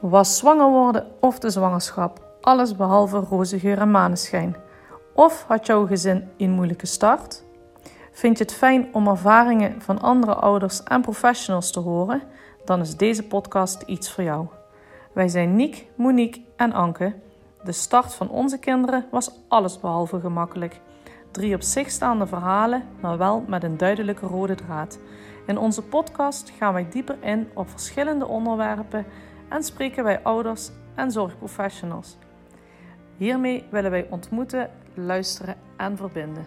Was zwanger worden of de zwangerschap alles behalve roze geur en maneschijn? Of had jouw gezin een moeilijke start? Vind je het fijn om ervaringen van andere ouders en professionals te horen? Dan is deze podcast iets voor jou. Wij zijn Niek, Monique en Anke. De start van onze kinderen was allesbehalve gemakkelijk. Drie op zich staande verhalen, maar wel met een duidelijke rode draad. In onze podcast gaan wij dieper in op verschillende onderwerpen en spreken wij ouders en zorgprofessionals. Hiermee willen wij ontmoeten, luisteren en verbinden.